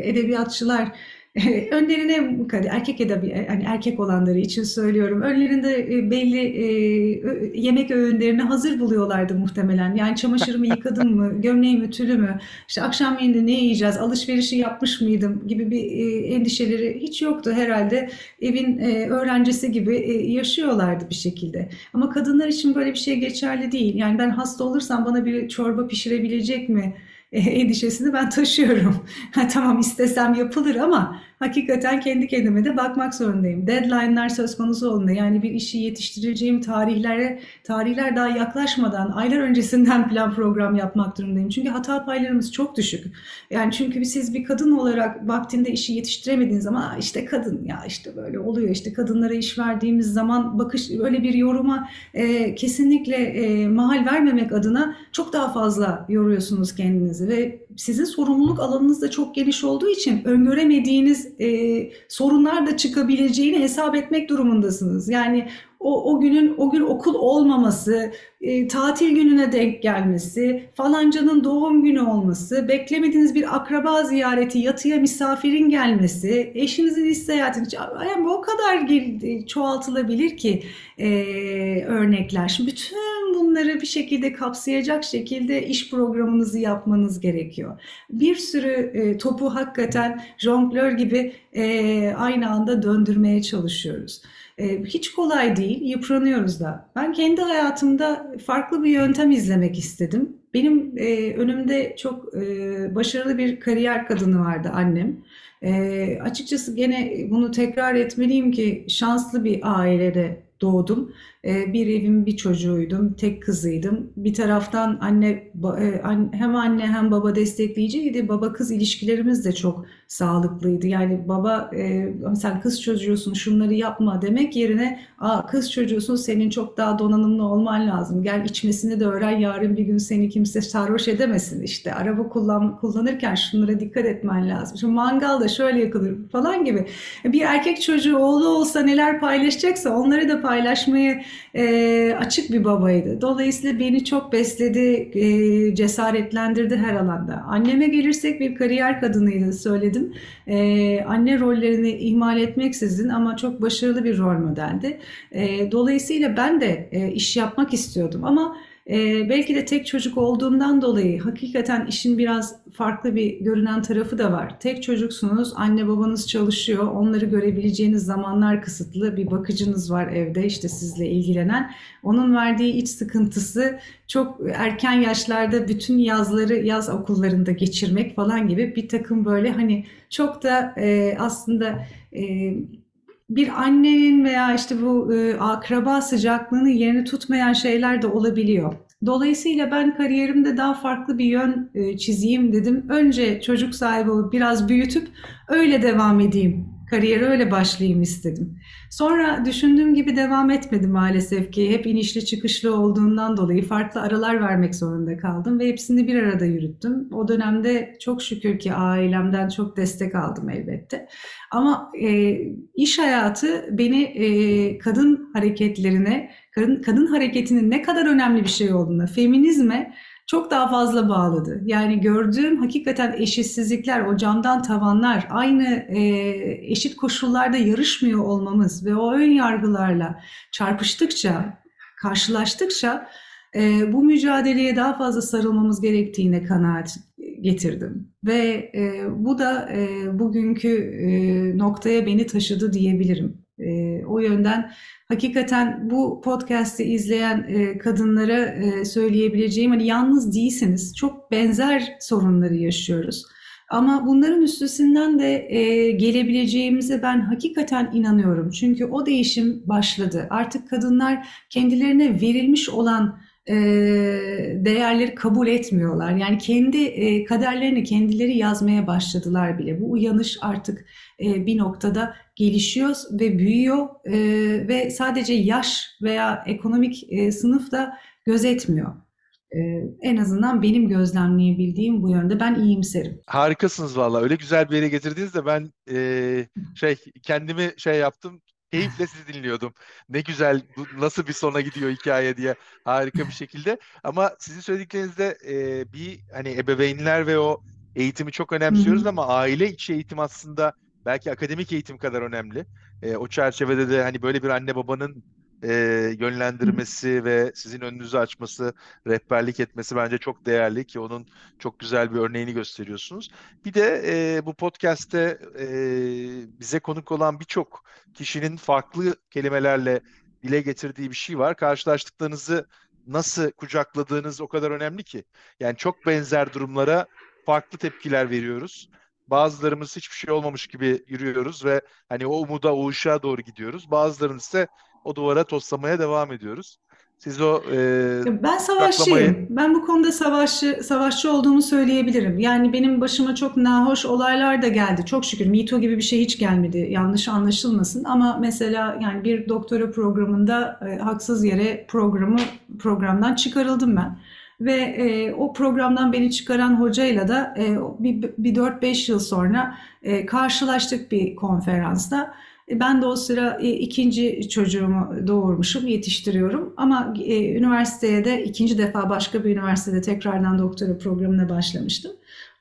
Speaker 2: edebiyatçılar *laughs* önlerine erkek edebi yani erkek olanları için söylüyorum. Önlerinde e, belli e, yemek öğünlerini hazır buluyorlardı muhtemelen. Yani çamaşırımı yıkadım mı, *laughs* gömleğim ütülü mü, işte akşam yemeğinde ne yiyeceğiz, alışverişi yapmış mıydım gibi bir e, endişeleri hiç yoktu herhalde. Evin öğrencisi gibi yaşıyorlardı bir şekilde. Ama kadınlar için böyle bir şey geçerli değil. Yani ben hasta olursam bana bir çorba pişirebilecek mi? *laughs* endişesini ben taşıyorum. *laughs* Tamam istesem yapılır ama hakikaten kendi kendime de bakmak zorundayım. Deadline'lar söz konusu olduğunda yani bir işi yetiştireceğim tarihlere tarihler daha yaklaşmadan aylar öncesinden *laughs* plan program yapmak durumundayım. Çünkü hata paylarımız çok düşük. Yani çünkü siz bir kadın olarak vaktinde işi yetiştiremediğiniz zaman işte kadın ya işte böyle oluyor işte kadınlara iş verdiğimiz zaman bakış öyle bir yoruma e, kesinlikle e, mahal vermemek adına çok daha fazla yoruyorsunuz kendinizi ve sizin sorumluluk alanınız da çok geniş olduğu için öngöremediğiniz e, sorunlar da çıkabileceğini hesap etmek durumundasınız. Yani o, o günün o gün okul olmaması, e, tatil gününe denk gelmesi, falancanın doğum günü olması, beklemediğiniz bir akraba ziyareti, yatıya misafirin gelmesi, eşinizin iş seyahatini, yani o kadar çoğaltılabilir ki e, örnekler. Bütün bunları bir şekilde kapsayacak şekilde iş programınızı yapmanız gerekiyor. Bir sürü e, topu hakikaten jonglör gibi e, aynı anda döndürmeye çalışıyoruz. E, hiç kolay değil, yıpranıyoruz da. Ben kendi hayatımda farklı bir yöntem izlemek istedim. Benim e, önümde çok e, başarılı bir kariyer kadını vardı annem. E, açıkçası gene bunu tekrar etmeliyim ki şanslı bir ailede doğdum. Ee, bir evin bir çocuğuydum, tek kızıydım. Bir taraftan anne e, hem anne hem baba destekleyiciydi. Baba kız ilişkilerimiz de çok sağlıklıydı. Yani baba e, sen kız çocuğusun şunları yapma demek yerine Aa, kız çocuğusun senin çok daha donanımlı olman lazım. Gel içmesini de öğren yarın bir gün seni kimse sarhoş edemesin. İşte araba kullan, kullanırken şunlara dikkat etmen lazım. Şu mangalda şöyle yakılır falan gibi. Bir erkek çocuğu oğlu olsa neler paylaşacaksa onları da paylaşmayı e, açık bir babaydı. Dolayısıyla beni çok besledi, e, cesaretlendirdi her alanda. Anneme gelirsek bir kariyer kadınıydı söyledim. E, anne rollerini ihmal etmeksizin ama çok başarılı bir rol modeldi. E, dolayısıyla ben de e, iş yapmak istiyordum ama ee, belki de tek çocuk olduğumdan dolayı hakikaten işin biraz farklı bir görünen tarafı da var. Tek çocuksunuz, anne babanız çalışıyor, onları görebileceğiniz zamanlar kısıtlı, bir bakıcınız var evde işte sizle ilgilenen. Onun verdiği iç sıkıntısı çok erken yaşlarda bütün yazları yaz okullarında geçirmek falan gibi bir takım böyle hani çok da e, aslında... E, bir annenin veya işte bu e, akraba sıcaklığını yerini tutmayan şeyler de olabiliyor. Dolayısıyla ben kariyerimde daha farklı bir yön e, çizeyim dedim. Önce çocuk sahibi olup biraz büyütüp öyle devam edeyim. Kariyere öyle başlayayım istedim. Sonra düşündüğüm gibi devam etmedi maalesef ki. Hep inişli çıkışlı olduğundan dolayı farklı aralar vermek zorunda kaldım ve hepsini bir arada yürüttüm. O dönemde çok şükür ki ailemden çok destek aldım elbette. Ama e, iş hayatı beni e, kadın hareketlerine, kadın, kadın hareketinin ne kadar önemli bir şey olduğuna, feminizme çok daha fazla bağladı. Yani gördüğüm hakikaten eşitsizlikler, o camdan tavanlar, aynı e, eşit koşullarda yarışmıyor olmamız ve o ön yargılarla çarpıştıkça, karşılaştıkça e, bu mücadeleye daha fazla sarılmamız gerektiğine kanaat getirdim. Ve e, bu da e, bugünkü e, noktaya beni taşıdı diyebilirim. E, o yönden hakikaten bu podcast'i izleyen e, kadınlara e, söyleyebileceğim hani yalnız değilsiniz. Çok benzer sorunları yaşıyoruz. Ama bunların üstesinden de e, gelebileceğimize ben hakikaten inanıyorum. Çünkü o değişim başladı. Artık kadınlar kendilerine verilmiş olan e, değerleri kabul etmiyorlar. Yani kendi e, kaderlerini kendileri yazmaya başladılar bile. Bu uyanış artık e, bir noktada gelişiyor ve büyüyor e, ve sadece yaş veya ekonomik e, sınıf da gözetmiyor. E, en azından benim gözlemleyebildiğim bu yönde ben iyimserim.
Speaker 3: Harikasınız valla. Öyle güzel bir yere getirdiniz de ben e, şey kendimi şey yaptım
Speaker 1: keyifle sizi dinliyordum. Ne güzel, bu nasıl bir sona gidiyor hikaye diye harika bir şekilde. Ama sizin söylediklerinizde e, bir hani ebeveynler ve o eğitimi çok önemsiyoruz ama aile içi eğitim aslında belki akademik eğitim kadar önemli. E, o çerçevede de hani böyle bir anne babanın e, yönlendirmesi ve sizin önünüzü açması, rehberlik etmesi bence çok değerli ki onun çok güzel bir örneğini gösteriyorsunuz. Bir de e, bu podcast'te e, bize konuk olan birçok kişinin farklı kelimelerle dile getirdiği bir şey var. Karşılaştıklarınızı nasıl kucakladığınız o kadar önemli ki. Yani çok benzer durumlara farklı tepkiler veriyoruz. Bazılarımız hiçbir şey olmamış gibi yürüyoruz ve hani o umuda, o ışığa doğru gidiyoruz. Bazılarımız ise o duvara toslamaya devam ediyoruz. Siz o e,
Speaker 2: Ben savaşçıyım. Ben bu konuda savaşçı savaşçı olduğumu söyleyebilirim. Yani benim başıma çok nahoş olaylar da geldi. Çok şükür Me Too gibi bir şey hiç gelmedi. Yanlış anlaşılmasın. Ama mesela yani bir doktora programında e, haksız yere programı programdan çıkarıldım ben. Ve e, o programdan beni çıkaran hocayla da e, bir, bir 4-5 yıl sonra e, karşılaştık bir konferansta. E, Ben de o sıra e, ikinci çocuğumu doğurmuşum, yetiştiriyorum. Ama e, üniversiteye de ikinci defa başka bir üniversitede tekrardan doktora programına başlamıştım.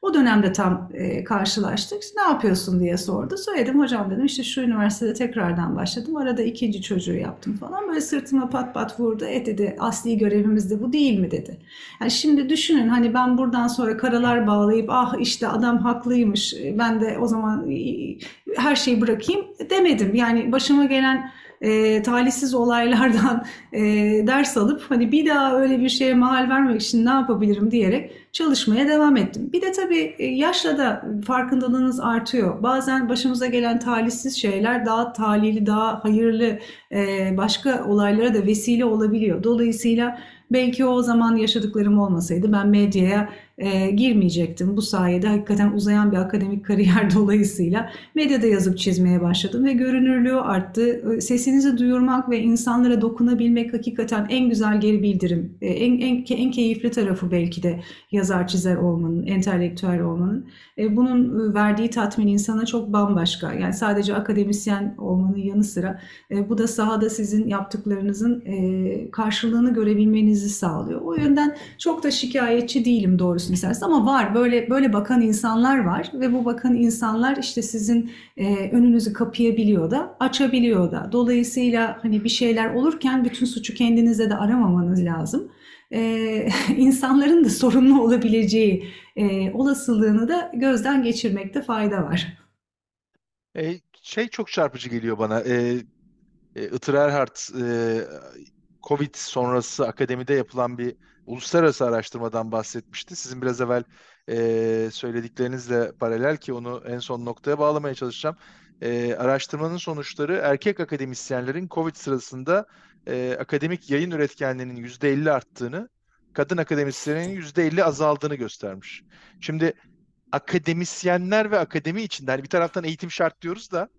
Speaker 2: O dönemde tam e, karşılaştık. Ne yapıyorsun diye sordu. Söyledim hocam dedim işte şu üniversitede tekrardan başladım. Arada ikinci çocuğu yaptım falan. Böyle sırtıma pat pat vurdu. E dedi asli görevimiz de bu değil mi dedi. Yani şimdi düşünün hani ben buradan sonra karalar bağlayıp ah işte adam haklıymış ben de o zaman her şeyi bırakayım demedim. Yani başıma gelen e, talihsiz olaylardan e, ders alıp hani bir daha öyle bir şeye mahal vermek için ne yapabilirim diyerek çalışmaya devam ettim. Bir de tabii e, yaşla da farkındalığınız artıyor. Bazen başımıza gelen talihsiz şeyler daha talihli, daha hayırlı e, başka olaylara da vesile olabiliyor. Dolayısıyla belki o zaman yaşadıklarım olmasaydı ben medyaya e, girmeyecektim. Bu sayede hakikaten uzayan bir akademik kariyer *laughs* dolayısıyla medyada yazıp çizmeye başladım ve görünürlüğü arttı. E, Sesinizi duyurmak ve insanlara dokunabilmek hakikaten en güzel geri bildirim. E, En, en, en keyifli tarafı belki de yazar çizer olmanın, entelektüel olmanın. E, Bunun e, verdiği tatmin insana çok bambaşka. Yani sadece akademisyen olmanın yanı sıra e, bu da sahada sizin yaptıklarınızın e, karşılığını görebilmenizi sağlıyor. O yönden çok da şikayetçi değilim isterseniz ama var böyle böyle bakan insanlar var ve bu bakan insanlar işte sizin e, önünüzü kapayabiliyor da açabiliyor da. Dolayısıyla hani bir şeyler olurken bütün suçu kendinize de aramamanız lazım. E, *laughs* insanların da sorumlu olabileceği e, olasılığını da gözden geçirmekte fayda var.
Speaker 1: E, şey çok çarpıcı geliyor bana. E, e, Itır Erhard e, Covid sonrası akademide yapılan bir uluslararası araştırmadan bahsetmişti. Sizin biraz evvel e, söylediklerinizle paralel ki onu en son noktaya bağlamaya çalışacağım. E, araştırmanın sonuçları erkek akademisyenlerin Covid sırasında e, akademik yayın üretkenliğinin %50 arttığını, kadın akademisyenlerin %50 azaldığını göstermiş. Şimdi akademisyenler ve akademi içinde hani bir taraftan eğitim şart diyoruz da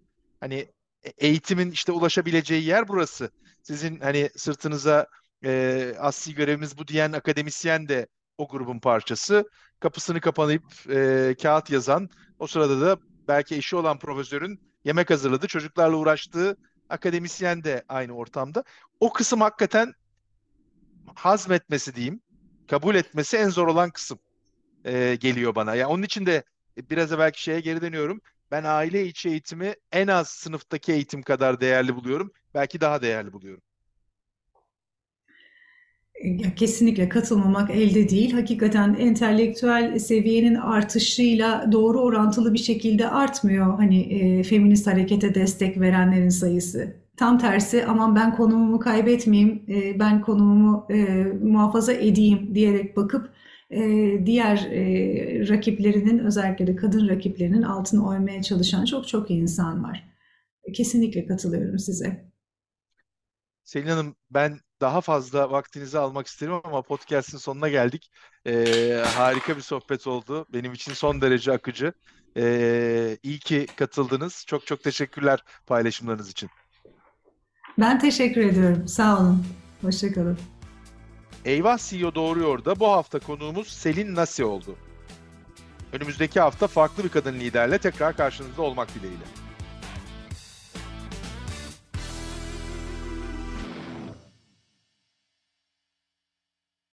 Speaker 1: hani e, eğitimin işte ulaşabileceği yer burası. Sizin hani sırtınıza e, asli görevimiz bu diyen akademisyen de o grubun parçası. Kapısını kapanıp e, kağıt yazan, o sırada da belki eşi olan profesörün yemek hazırladığı, çocuklarla uğraştığı akademisyen de aynı ortamda. O kısım hakikaten hazmetmesi diyeyim, kabul etmesi en zor olan kısım e, geliyor bana. Yani onun için de biraz evvelki şeye geri dönüyorum. Ben aile içi eğitimi en az sınıftaki eğitim kadar değerli buluyorum. Belki daha değerli buluyorum.
Speaker 2: Kesinlikle katılmamak elde değil. Hakikaten entelektüel seviyenin artışıyla doğru orantılı bir şekilde artmıyor hani e, feminist harekete destek verenlerin sayısı. Tam tersi aman ben konumumu kaybetmeyeyim, e, ben konumumu e, muhafaza edeyim diyerek bakıp e, diğer e, rakiplerinin özellikle de kadın rakiplerinin altını oymaya çalışan çok çok insan var. Kesinlikle katılıyorum size.
Speaker 1: Selin Hanım, ben daha fazla vaktinizi almak isterim ama podcast'in sonuna geldik. Ee, harika bir sohbet oldu. Benim için son derece akıcı. Ee, iyi ki katıldınız. Çok çok teşekkürler paylaşımlarınız için.
Speaker 2: Ben teşekkür ediyorum. Sağ olun. Hoşça kalın.
Speaker 1: Eyvah CEO Doğruyor da bu hafta konuğumuz Selin Nasi oldu. Önümüzdeki hafta farklı bir kadın liderle tekrar karşınızda olmak dileğiyle.